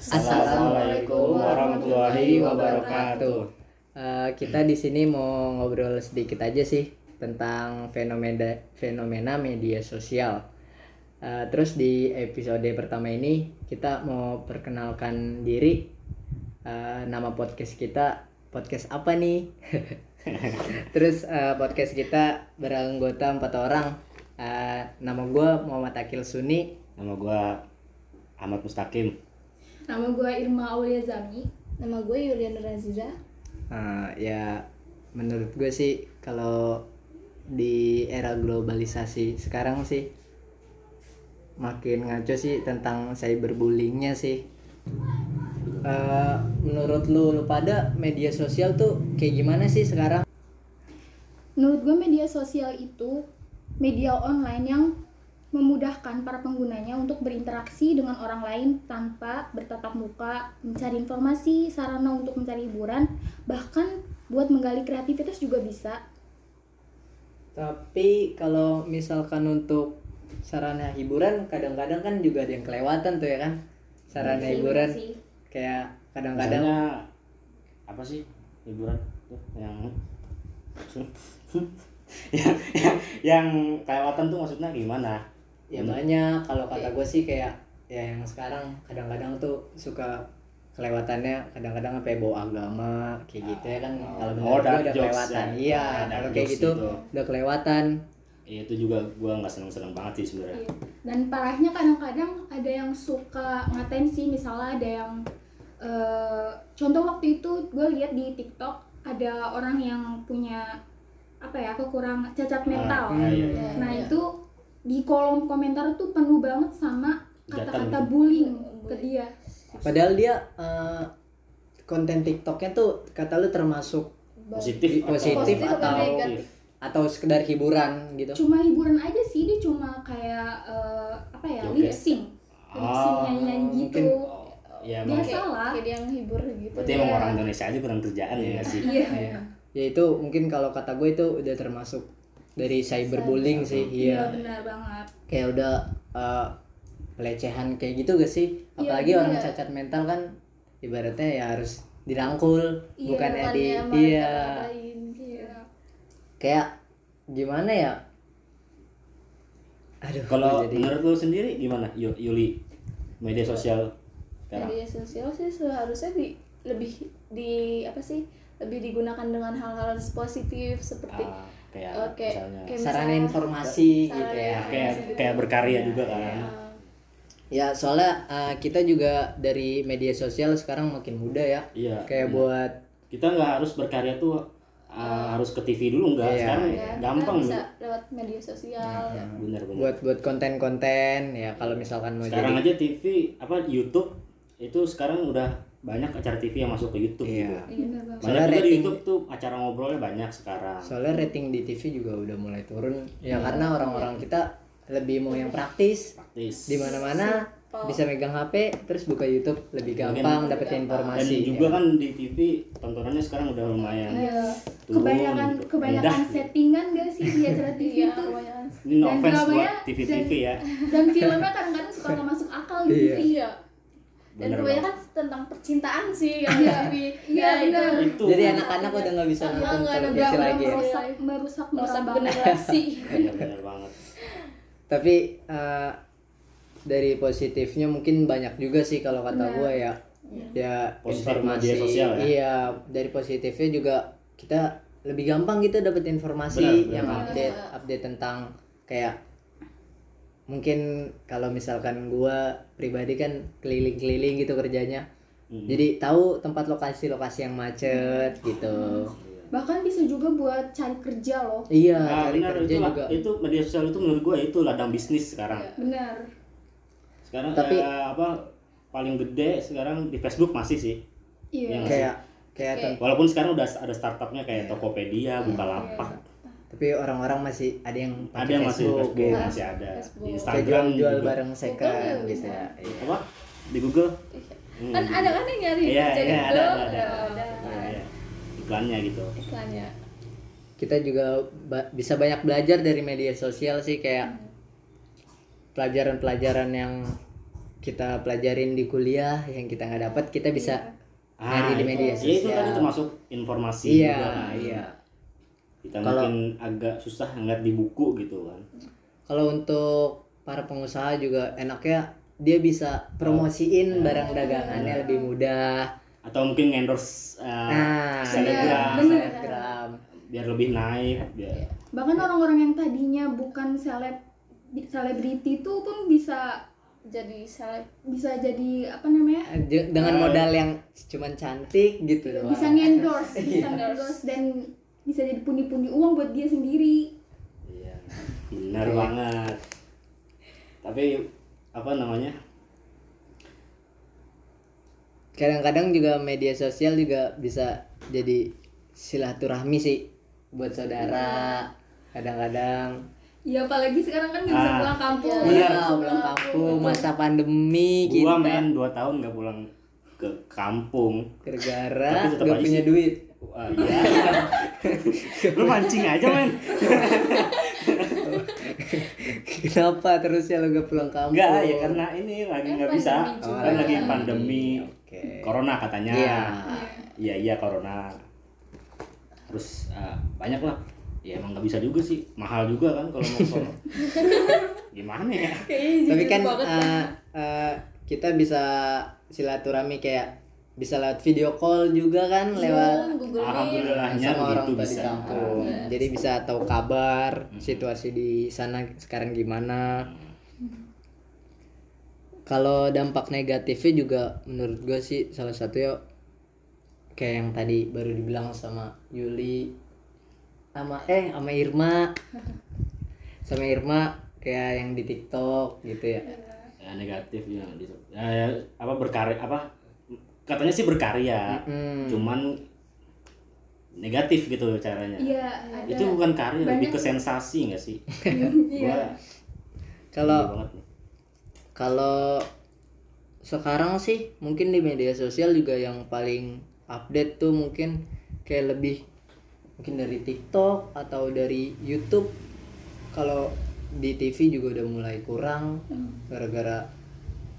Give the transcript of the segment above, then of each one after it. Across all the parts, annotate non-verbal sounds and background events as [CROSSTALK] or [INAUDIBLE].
Assalamualaikum warahmatullahi wabarakatuh. Eh, kita di sini mau ngobrol sedikit aja sih tentang fenomena fenomena media sosial. Eh, terus di episode pertama ini kita mau perkenalkan diri. Eh, nama podcast kita podcast apa nih? [LAUGHS] terus eh, podcast kita beranggota empat orang. Eh, nama gue Muhammad Akil Suni. Nama gua Ahmad Mustaqim. Nama gue Irma Aulia Zami. Nama gue Yuliana Raziza. Eh, ya menurut gue sih kalau di era globalisasi sekarang sih makin ngaco sih tentang cyberbullyingnya sih Eh, menurut lu lu pada media sosial tuh kayak gimana sih sekarang Menurut gue media sosial itu media online yang memudahkan para penggunanya untuk berinteraksi dengan orang lain tanpa bertatap muka, mencari informasi, sarana untuk mencari hiburan, bahkan buat menggali kreativitas juga bisa. tapi kalau misalkan untuk sarana hiburan kadang-kadang kan juga ada yang kelewatan tuh ya kan sarana Sih, hiburan sih. kayak kadang-kadang Misalnya apa sih hiburan tuh yang yang, [LAUGHS] yang yang kelewatan tuh maksudnya gimana? Ya banyak kalau kata gue sih kayak ya yang sekarang kadang-kadang tuh suka kelewatannya kadang-kadang sampai bawa agama kayak gitu ya kan kalau Oh, menurut gue dark udah kelewatan ya. iya Ah, kalau kayak gitu gitu. udah kelewatan Ya, itu juga gua nggak seneng-seneng banget sih sebenarnya. Iya. Dan parahnya kadang-kadang ada yang suka ngatain sih, misalnya ada yang eh, contoh waktu itu gue lihat di TikTok ada orang yang punya apa ya kekurangan cacat mental. Ah, iya, iya. Nah Iya. itu di kolom komentar tuh penuh banget sama kata-kata bullying ke dia. padahal dia eh, konten TikToknya tuh kata lu termasuk Positif, Positif atau atau negatif? atau sekedar hiburan gitu Cuma hiburan aja sih dia cuma kayak eh, apa ya lip sync, lip sync Ah, nyanyi gitu. Oh, ya Biasa lah. Kayak dia yang hibur gitu. berarti emang orang Indonesia aja kurang kerjaan ya nggak sih? Iya. Iya. ya itu mungkin kalau kata gue itu udah termasuk dari cyberbullying sih Iya iya benar banget. kayak udah eh, pelecehan kayak gitu gak sih Iya, apalagi iya. orang cacat mental kan ibaratnya ya harus dirangkul Iya, bukan ya di iya Iya. kayak gimana ya aduh Kalau jadi menurut lu sendiri gimana, Yu- Yuli? Media sosial sekarang? Media sosial sih seharusnya di lebih di apa sih? Lebih digunakan dengan hal-hal positif seperti Ah, kayak Oke, misalnya kayak sarana misalnya- informasi sarana gitu ya kayak gitu. kayak berkarya juga kan. Iya. ya soalnya eh, kita juga dari media sosial sekarang makin muda ya Iya. kayak iya. buat kita nggak harus berkarya tuh uh, harus ke TV dulu nggak Iya, sekarang iya. Ya, gampang kita bisa lewat media sosial. ya, bener bener buat buat konten-konten ya kalau misalkan mau sekarang jadi aja TV apa YouTube itu sekarang udah banyak acara TV yang masuk ke YouTube Iya. gitu Iya. Banyak juga di rating- YouTube tuh acara ngobrolnya banyak sekarang soalnya rating di TV juga udah mulai turun Iya. ya karena orang-orang kita lebih mau yang praktis praktis di mana-mana bisa megang HP terus buka YouTube lebih gampang dapetin dan informasi juga ya. kan di TV tontonannya sekarang udah lumayan Iya. turun Kebanyakan gitu. kebanyakan settingan gak sih di acara TV Iya, kebanyakan. ini no Dan offense buat TV-TV ya Dan filmnya kadang-kadang suka gak masuk akal di Iya. TV. Iya. Dan kebanyakan tentang percintaan sih yang Iya. [LAUGHS] di TV. Iya, Ya, itu benar. itu jadi anak-anak udah nggak bisa Iya, nonton televisi lagi udah ya. merusak merusak merusak generasi. [LAUGHS] iya bener banget tapi eh, dari positifnya mungkin banyak juga sih kalau kata Benar. gue ya ya Positif informasi media sosial ya? iya dari positifnya juga kita lebih gampang gitu dapet informasi Benar, benar yang update update tentang kayak mungkin kalau misalkan gua pribadi kan keliling-keliling gitu kerjanya Hmm. jadi tahu tempat lokasi-lokasi yang macet gitu Bahkan bisa juga buat cari kerja loh. iya Nah, cari benar kerja itu, juga itu media sosial itu menurut gue itu ladang bisnis sekarang. Benar. Sekarang Tapi- ya, apa paling gede sekarang di Facebook masih sih. Iya. Yang- kayak kayak Walaupun sekarang udah ada startupnya kayak Tokopedia, Bukalapak, tapi orang-orang masih ada yang ada pakai yang masih Facebook, Facebook ya. masih ada. Facebook. Di Instagram jual-jual juga. bareng second gitu ya Iya. Apa? Di Google? Hmm. Kan ada kan yang nyari Iya, kerja iya, ada, ada, ada. Ada. Iya, iya. Iklannya gitu. Iklannya. kita juga ba- bisa banyak belajar dari media sosial sih kayak pelajaran-pelajaran yang kita pelajarin di kuliah yang kita nggak dapat kita bisa Ah, Nyari di itu- media ya itu sosial. tadi termasuk informasi iya juga kan. Iya kita Kalau- mungkin agak susah ngeliat di buku gitu kan. Kalau untuk para pengusaha juga enaknya dia bisa promosiin barang dagangannya lebih mudah. Atau mungkin endorse uh, nah selebgram. iya, selebgram. Biar lebih naik biar bahkan orang-orang yang tadinya bukan seleb selebriti itu pun bisa jadi seleb bisa jadi apa namanya? J- dengan modal yang cuman cantik gitu bisa ngendorse [LAUGHS] bisa ngendorse dan bisa jadi pundi-pundi uang buat dia sendiri. Iya. Benar banget. Tapi apa namanya? Kadang-kadang juga media sosial juga bisa jadi silaturahmi sih buat saudara kadang-kadang. Ya apalagi sekarang kan nggak bisa Ah. pulang kampung. Iya, ya pulang kampung masa pandemi gua kita main 2 tahun nggak pulang ke kampung. Gara-gara gak punya duit. Iya [LAUGHS] [LAUGHS] lu mancing aja men. Kenapa terus ya lo gak pulang kampung? Enggak ya karena ini lagi nggak bisa. juga. kan lagi pandemi. Oke. corona katanya. Iya. iya iya corona. Terus eh, banyak lah. Ya emang nggak bisa juga sih. Mahal juga kan kalau mau sono [LAUGHS] gimana ya? Tapi kan eh, eh, kita bisa silaturahmi kayak bisa lewat video call juga kan lewat Google Meet. Alhamdulillahnya sama orang tua di bisa. kampung. Jadi bisa tahu kabar situasi di sana sekarang gimana. Kalau dampak negatifnya juga menurut gue sih salah satu ya kayak yang tadi baru dibilang sama Yuli sama eh sama Irma. [LAUGHS] Sama Irma kayak yang di TikTok gitu ya. Ya negatif ya, di- ya, ya, apa berkarya apa katanya sih berkarya Mm. cuman negatif gitu caranya iya ada itu bukan karya lebih banyak- ke sensasi nggak sih [LAUGHS] iya Gua kalau ini banget nih. Kalau sekarang sih mungkin di media sosial juga yang paling update tuh mungkin kayak lebih mungkin dari TikTok atau dari YouTube. Kalau di TV juga udah mulai kurang gara-gara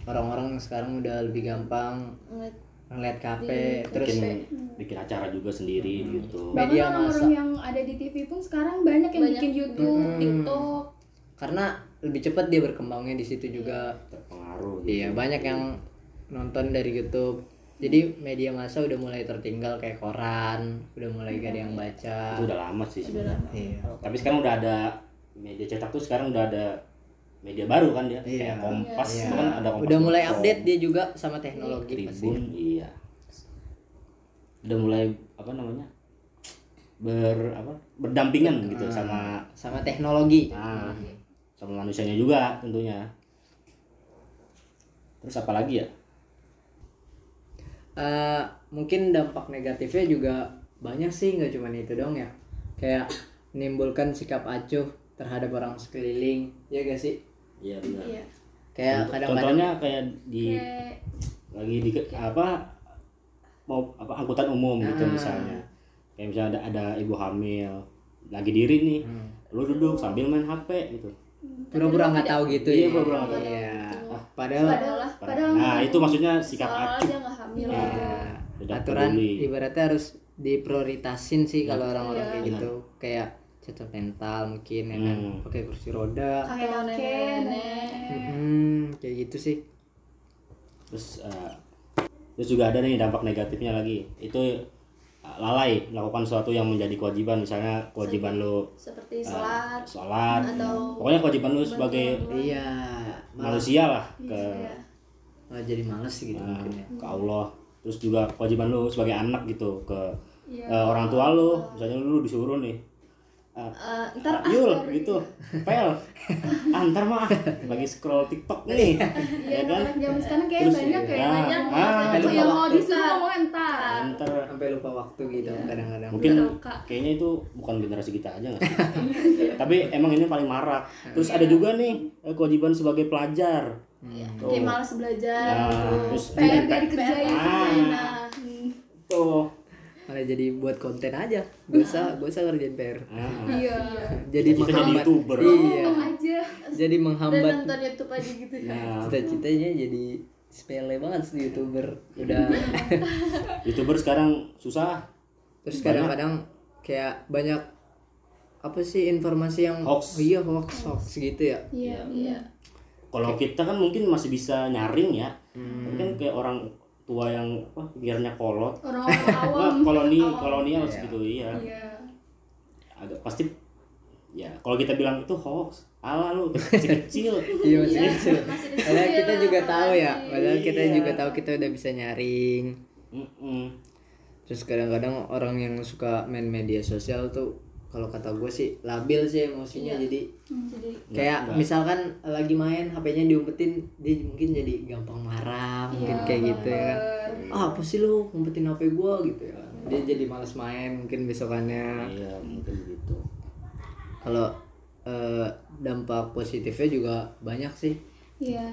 orang-orang sekarang udah lebih gampang ngeliat KP Di- terus bikin bikin acara juga sendiri gitu bahkan Media massa. yang ada di TV pun sekarang banyak yang Banyak. bikin YouTube TikTok karena lebih cepat dia berkembangnya di situ juga. terpengaruh gitu. Iya, banyak yang nonton dari YouTube. Jadi media massa udah mulai tertinggal kayak koran, udah mulai gak ada yang baca. itu udah lama sih sebenarnya Iya. tapi sekarang udah ada media cetak tuh sekarang udah ada media baru kan dia Iya. kayak kompas Iya. itu kan ada kompas Udah mulai update dia juga sama teknologi pasti. tribun iya udah mulai apa namanya ber apa berdampingan gitu Ah. sama Sama teknologi. nah, sama manusianya juga tentunya terus apa lagi ya Eh, mungkin dampak negatifnya juga banyak sih, nggak cuma itu dong ya. Kayak menimbulkan sikap acuh terhadap orang sekeliling, ya gak sih? Iya benar iya Kayak Contoh- kadang-kadang contohnya kayak di kayak lagi di apa mau apa angkutan umum gitu Ah. misalnya kayak misalnya ada, ada ibu hamil lagi diri nih Hmm. lu duduk sambil main HP gitu pura-pura nggak tahu gitu Iya, ya. pura-pura nggak tahu. Iya. Padahal padahal padahal nah itu maksudnya sikap acuh dia nggak hamil Ya, aturan peduli. ibaratnya harus diprioritasin sih kalau orang-orang Iya. kayak gitu kayak cacat mental mungkin ya kan Hmm. pakai kursi roda. Kakek kakek nenek-nenek. hmm, kayak gitu sih. Terus eh, terus juga ada nih dampak negatifnya lagi. Itu eh, lalai melakukan sesuatu yang menjadi kewajiban. Misalnya kewajiban lu seperti eh, sholat sholat. atau pokoknya kewajiban lu sebagai iya manusia lah ke malah jadi males gitu Nah, mungkin ya. ke Allah. Terus juga kewajiban lu sebagai anak gitu ke Iya. eh, orang tua lu. Misalnya lu disuruh nih eh, eh, ntar ah, Yul gitu pel [LAUGHS] antar mah lagi scroll TikTok nih Iya, ya kan anak zaman sekarang kayak Terus, banyak ya. ah, banyak ah, lupa yang mau waktu. disuruh mau entar. antar sampai lupa waktu gitu kadang-kadang mungkin Kak. kayaknya itu bukan generasi kita aja nggak sih [LAUGHS] tapi emang ini paling marak terus ada juga nih eh, kewajiban sebagai pelajar Tuh. kayak malas belajar Nah, gitu. terus gak dikerjain. Ah. nah tuh malah jadi buat konten aja. Gak usah gak usah kerjain PR Ah. iya. Jadi Kita jadi menghambat YouTuber. iya. Aja. Jadi dan menghambat nonton YouTube aja gitu ya Nah, cita-citanya jadi sepele banget sih youtuber. Udah. [LAUGHS] Youtuber sekarang susah. Terus kadang-kadang kayak banyak apa sih informasi yang Hoax. iya hoax hoax gitu ya. Iya iya. kalau kita kan mungkin masih bisa nyaring ya. Hmm. Kan kayak orang tua yang apa pikirannya kolot. [LAUGHS] Wah, awam koloni awam. kolonial Iya. gitu iya. Iya. Agak pasti ya kalau kita bilang itu hoax ala lu kecil [LAUGHS] kecil. Iya masih Iya, kecil. masih kecil, padahal kita juga tahu ya padahal kita Iya. juga tahu kita udah bisa nyaring. Terus kadang-kadang orang yang suka main media sosial tuh kalau kata gue sih labil sih emosinya Iya. jadi jadi kayak Nggak- misalkan lagi main HP-nya diumpetin dia mungkin jadi gampang marah mungkin Iya, kayak gitu ya kan. ah apa sih lu ngumpetin HP gua? gitu ya. Dia jadi malas main mungkin besokannya. Iya mungkin begitu. Kalau eh, dampak positifnya juga banyak sih. Iya.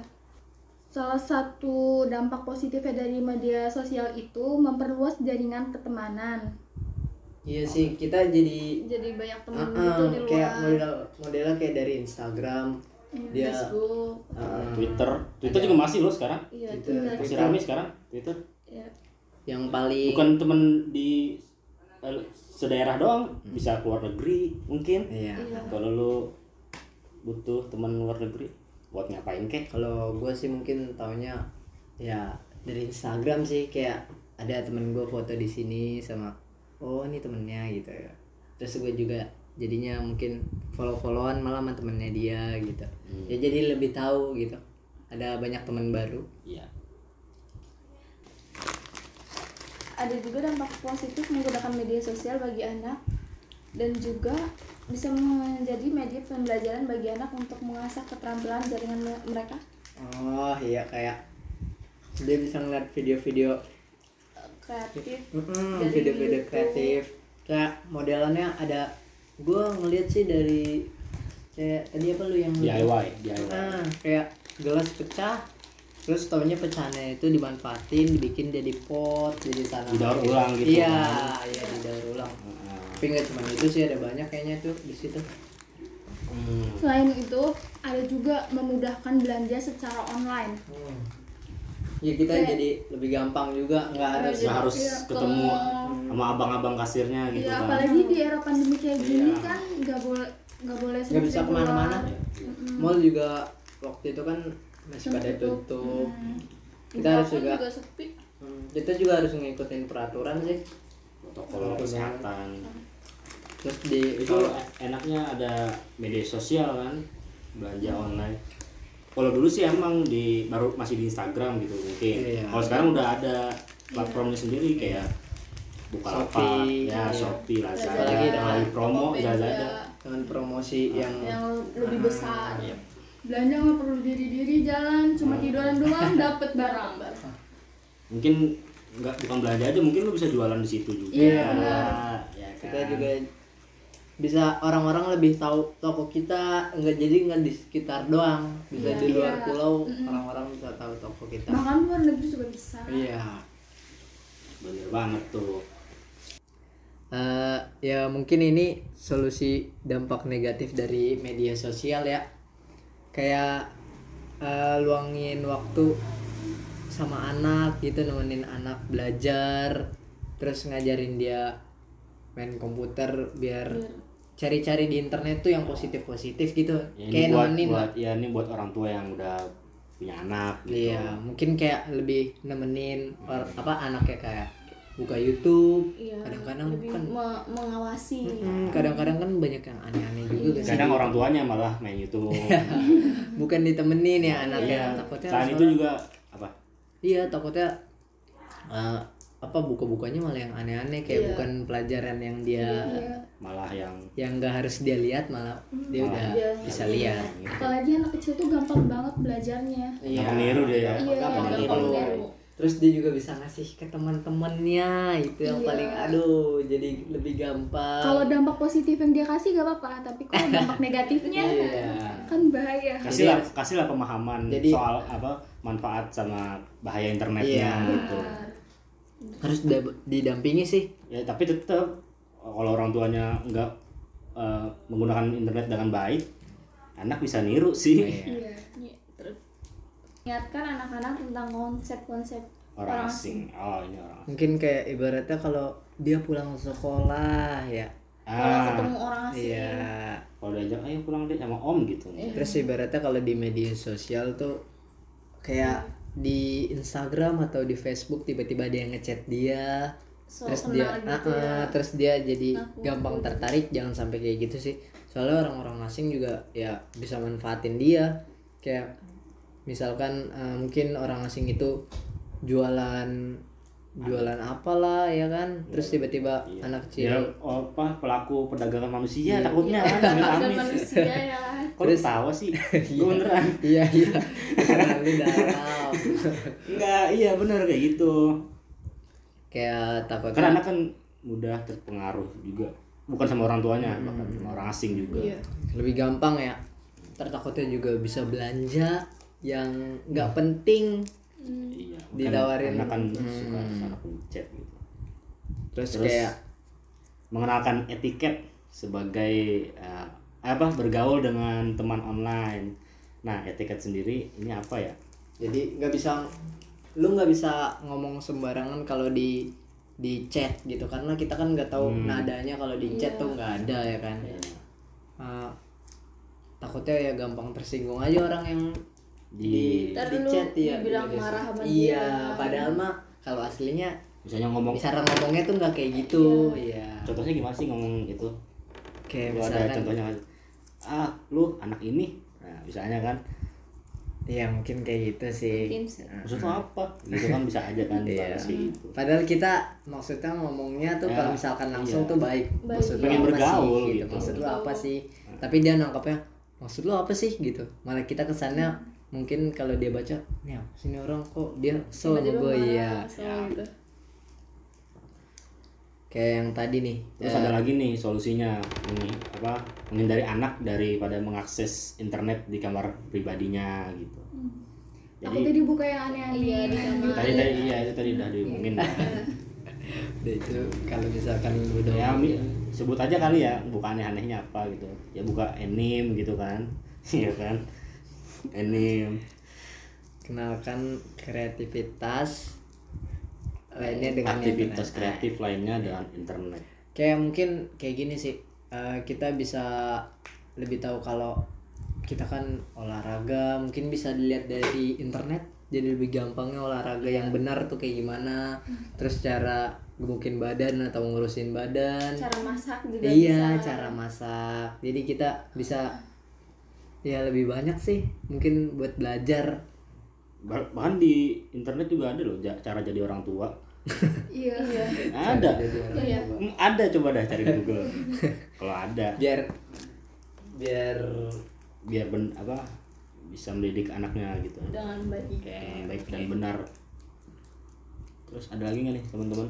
Salah satu dampak positifnya dari media sosial itu memperluas jaringan pertemanan. Iya sih kita jadi jadi banyak temen ah, gitu ah, di kayak luar. model modelnya kayak dari Instagram dia Facebook. ah, Twitter. Twitter juga masih loh sekarang. Iya Twitter. Twitter. Masih ramai sekarang Twitter. Iya. yang paling bukan temen di eh, sedaerah doang. Bisa keluar negeri mungkin. Iya. Iya. kalau lu butuh teman luar negeri buat ngapain kek? Kalau gue sih mungkin taunya ya dari Instagram sih kayak ada temen gue foto di sini sama oh ini temennya gitu ya. Terus gue juga jadinya mungkin follow followan malah sama temennya dia gitu. Ya jadi lebih tahu gitu. Ada banyak teman baru. Iya. Ada juga dampak positif menggunakan media sosial bagi anak dan juga bisa menjadi media pembelajaran bagi anak untuk mengasah keterampilan jaringan me- mereka. Oh iya kayak dia bisa ngeliat video-video kreatif Dari video-video YouTube. kreatif kayak modelannya ada gue ngeliat sih dari kayak tadi apa lu yang DIY DIY Nah, kayak gelas pecah terus taunya pecahannya itu dimanfaatin dibikin jadi pot jadi tanaman Didaur ulang gitu iya kan. iya didaur ulang Heeh. tapi nggak cuma itu sih ada banyak kayaknya tuh di situ Hmm. Selain itu, ada juga memudahkan belanja secara online. Ya kita Kayak- jadi lebih gampang juga nggak harus nggak harus Iya, ketemu kalau- sama abang-abang kasirnya gitu Ya, kan. apalagi di era pandemi kayak gini Iya. kan nggak boleh nggak boleh nggak bisa ke mana-mana. keluar. mall juga waktu itu kan masih pada tutup. tutup. Hmm. kita harus Telepon juga sepi. Hmm, kita juga harus ngikutin peraturan sih. Protokol kesehatan. Terus di itu enaknya ada media sosial kan belanja online kalau dulu sih emang di baru masih di Instagram gitu mungkin Iya. kalau sekarang udah ada platformnya sendiri kayak Bukalapak Shopee. ya Iya. Shopee Lazada Apalagi dengan promo Lazada dengan promosi yang yang lebih besar Iya. Belanja nggak perlu diri-diri jalan, cuma tiduran doang [LAUGHS] dapet barang. mungkin nggak bukan belanja aja mungkin lu bisa jualan di situ juga Iya, benar ya kan? kita juga bisa orang-orang lebih tahu toko kita nggak jadi nggak di sekitar doang bisa Iya. di luar Iya. pulau orang-orang bisa tahu toko kita Bahkan luar negeri juga bisa. iya bener banget tuh Eh, ya mungkin ini solusi dampak negatif dari media sosial ya kayak eh, luangin waktu sama anak gitu nemenin anak belajar terus ngajarin dia main komputer biar cari-cari di internet tuh yang positif positif gitu. Ya, kayak buat, nemenin lah. buat ya ini buat orang tua yang udah punya anak gitu. Iya, mungkin kayak lebih nemenin or- apa anaknya kayak buka YouTube. Iya, Kadang-kadang lebih kan me- mengawasi. Mm, kadang-kadang kan banyak yang aneh-aneh juga kan. kadang orang tuanya malah main YouTube. [LAUGHS] Bukan ditemenin ya Iya. anaknya. Takutnya selain itu juga apa? Iya, takutnya eh, apa buka-bukanya malah yang aneh-aneh kayak Iya. bukan pelajaran yang dia Iya. malah yang yang nggak harus dia lihat malah dia Malah udah dia bisa lihat. lihat. Apalagi anak kecil tuh gampang banget belajarnya. Iya. Gampang niru dia ya Iya, gampang gampang niru. niru. Terus dia juga bisa ngasih ke teman-temannya itu yang Iya. paling aduh jadi lebih gampang. Kalau dampak positif yang dia kasih gak apa-apa, tapi kalau [LAUGHS] dampak negatifnya Iya. kan bahaya. kasih lah kasih lah pemahaman Jadi- soal apa manfaat sama bahaya internetnya Iya. gitu Benar. Harus da- didampingi sih. Ya tapi tetap kalau orang tuanya nggak eh, menggunakan internet dengan baik anak bisa niru sih. Iya. Iya, terus ingatkan anak-anak tentang konsep-konsep orang asing. oh ini orang asing. Mungkin kayak ibaratnya kalau dia pulang sekolah ya. Kalau ah ketemu orang asing. iya. Kalau diajak ayo pulang deh sama om gitu. Terus ibaratnya kalau di media sosial tuh kayak di Instagram atau di Facebook tiba-tiba ada yang ngechat dia. So terus dia gitu ah, ya? terus dia jadi Ngaku-ngaku gampang tertarik jangan sampai kayak gitu sih. Soalnya orang-orang asing juga ya bisa manfaatin dia. Kayak misalkan eh, mungkin orang asing itu jualan jualan apalah ya kan? Terus tiba-tiba anak kecil ya oh, apa pelaku perdagangan manusia takutnya kan? Dan amit-amit. manusia ya. Kok lu tahu sih? [LAUGHS] Gue beneran. Iya iya. [LAUGHS] Enggak iya bener kayak gitu. Kayak takut karena anak kan mudah terpengaruh juga. Bukan sama orang tuanya bahkan sama orang asing juga. Iya. Lebih gampang ya. Tertakutnya juga bisa belanja yang nggak penting. Iya Ditawarin. anak kan suka sana pencet gitu. Terus, Terus? kayak mengenalkan etiket sebagai eh, apa bergaul dengan teman online. Nah etiket sendiri ini apa ya? Jadi nggak bisa lu nggak bisa ngomong sembarangan kalau di di chat gitu. Karena kita kan nggak tahu nadanya kalau di chat tuh nggak ada ya kan? Eh, takutnya ya gampang tersinggung aja orang yang di di dulu chat ya media marah sama iya dia. padahal mah kalau aslinya misalnya ngomong cara ngomongnya tuh nggak kayak gitu iya contohnya gimana sih ngomong itu kayak Lu ada misalkan contohnya ah lu anak ini nah misalnya kan Iya mungkin kayak gitu sih. Mungkin sih. maksud lu apa gitu kan bisa aja kan Iya. dibatasi gitu Padahal kita maksudnya ngomongnya tuh Ya, kalau misalkan langsung iya. tuh baik. Baik, Maksud lu pengen apa bergaul sih, gitu. Maksud lu apa sih? Tapi dia nangkapnya maksud lu apa sih gitu. Malah kita kesannya mungkin kalau dia baca, nih apa sih ini orang kok dia kesel sama Tiba-tiba gue marah, ya. gitu. Kayak yang tadi nih. terus eh, ada lagi nih solusinya ini apa menghindari anak daripada mengakses internet di kamar pribadinya gitu Takutnya dibuka yang aneh-aneh. Iya, di kamar. tadi tadi iya itu tadi udah diomongin [LAUGHS] dia itu kalau misalkan udah ya mi- sebut aja kali ya bukan aneh-anehnya apa gitu ya buka anime gitu kan [LAUGHS] iya kan anime kenalkan kreativitas lainnya dengan aktivitas internet. kreatif lainnya dengan internet. Kayak mungkin kayak gini sih eh, kita bisa lebih tahu kalau kita kan olahraga mungkin bisa dilihat dari internet jadi lebih gampangnya olahraga yang benar tuh kayak gimana. Terus cara gemukin badan atau ngurusin badan. Cara masak juga iya bisa. cara masak. Jadi kita bisa ya lebih banyak sih mungkin buat belajar. Bah- bahkan di internet juga ada loh cara jadi orang tua. [LAUGHS] Iya. iya. Ada. Iya. Hmm, ada coba dah cari Google. [LAUGHS] Kalau ada. Biar biar biar ben apa bisa mendidik anaknya gitu. Dengan baik. Yang baik dan benar. Terus ada lagi nggak nih teman-teman?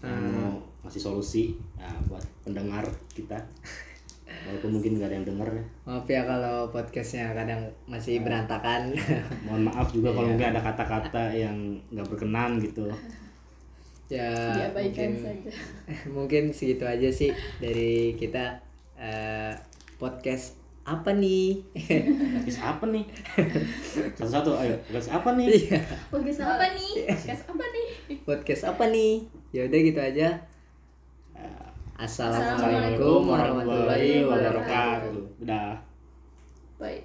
Yang mau ngasih solusi ya, buat pendengar kita [LAUGHS] walaupun mungkin nggak ada yang denger ya. Maaf ya kalau podcastnya kadang masih berantakan. [LAUGHS] Mohon maaf juga kalau mungkin ada kata-kata yang nggak berkenan gitu. Ya mungkin saja. [LAUGHS] mungkin segitu aja sih dari kita eh, podcast apa nih? [LAUGHS] Podcast apa nih? Satu-satu ayo podcast apa nih? Iya, Podcast apa nih? podcast apa nih? Podcast apa nih? Ya udah gitu aja assalamualaikum warahmatullahi wabarakatuh. udah baik